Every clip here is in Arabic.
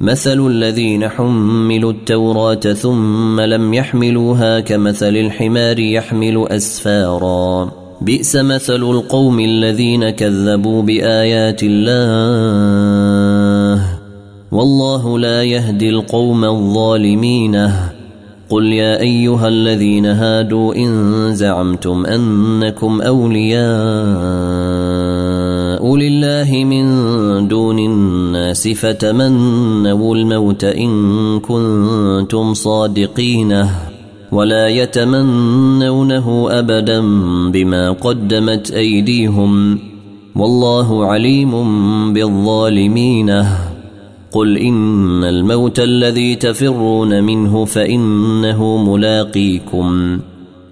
مثل الذين حملوا التوراة ثم لم يحملوها كمثل الحمار يحمل أسفارا. بئس مثل القوم الذين كذبوا بآيات الله. والله لا يهدي القوم الظالمين. قل يا أيها الذين هادوا إن زعمتم أنكم أولياء. لله من دون الناس فتمنوا الموت إن كنتم صادقين ولا يتمنونه أبدا بما قدمت أيديهم والله عليم بالظالمين قل إن الموت الذي تفرون منه فإنه ملاقيكم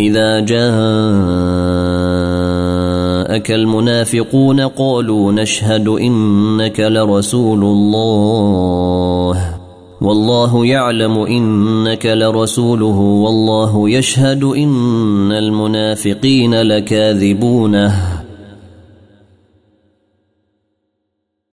إذا جاءك المنافقون قالوا نشهد إنك لرسول الله. والله يعلم إنك لرسوله والله يشهد إن المنافقين لكاذبونه.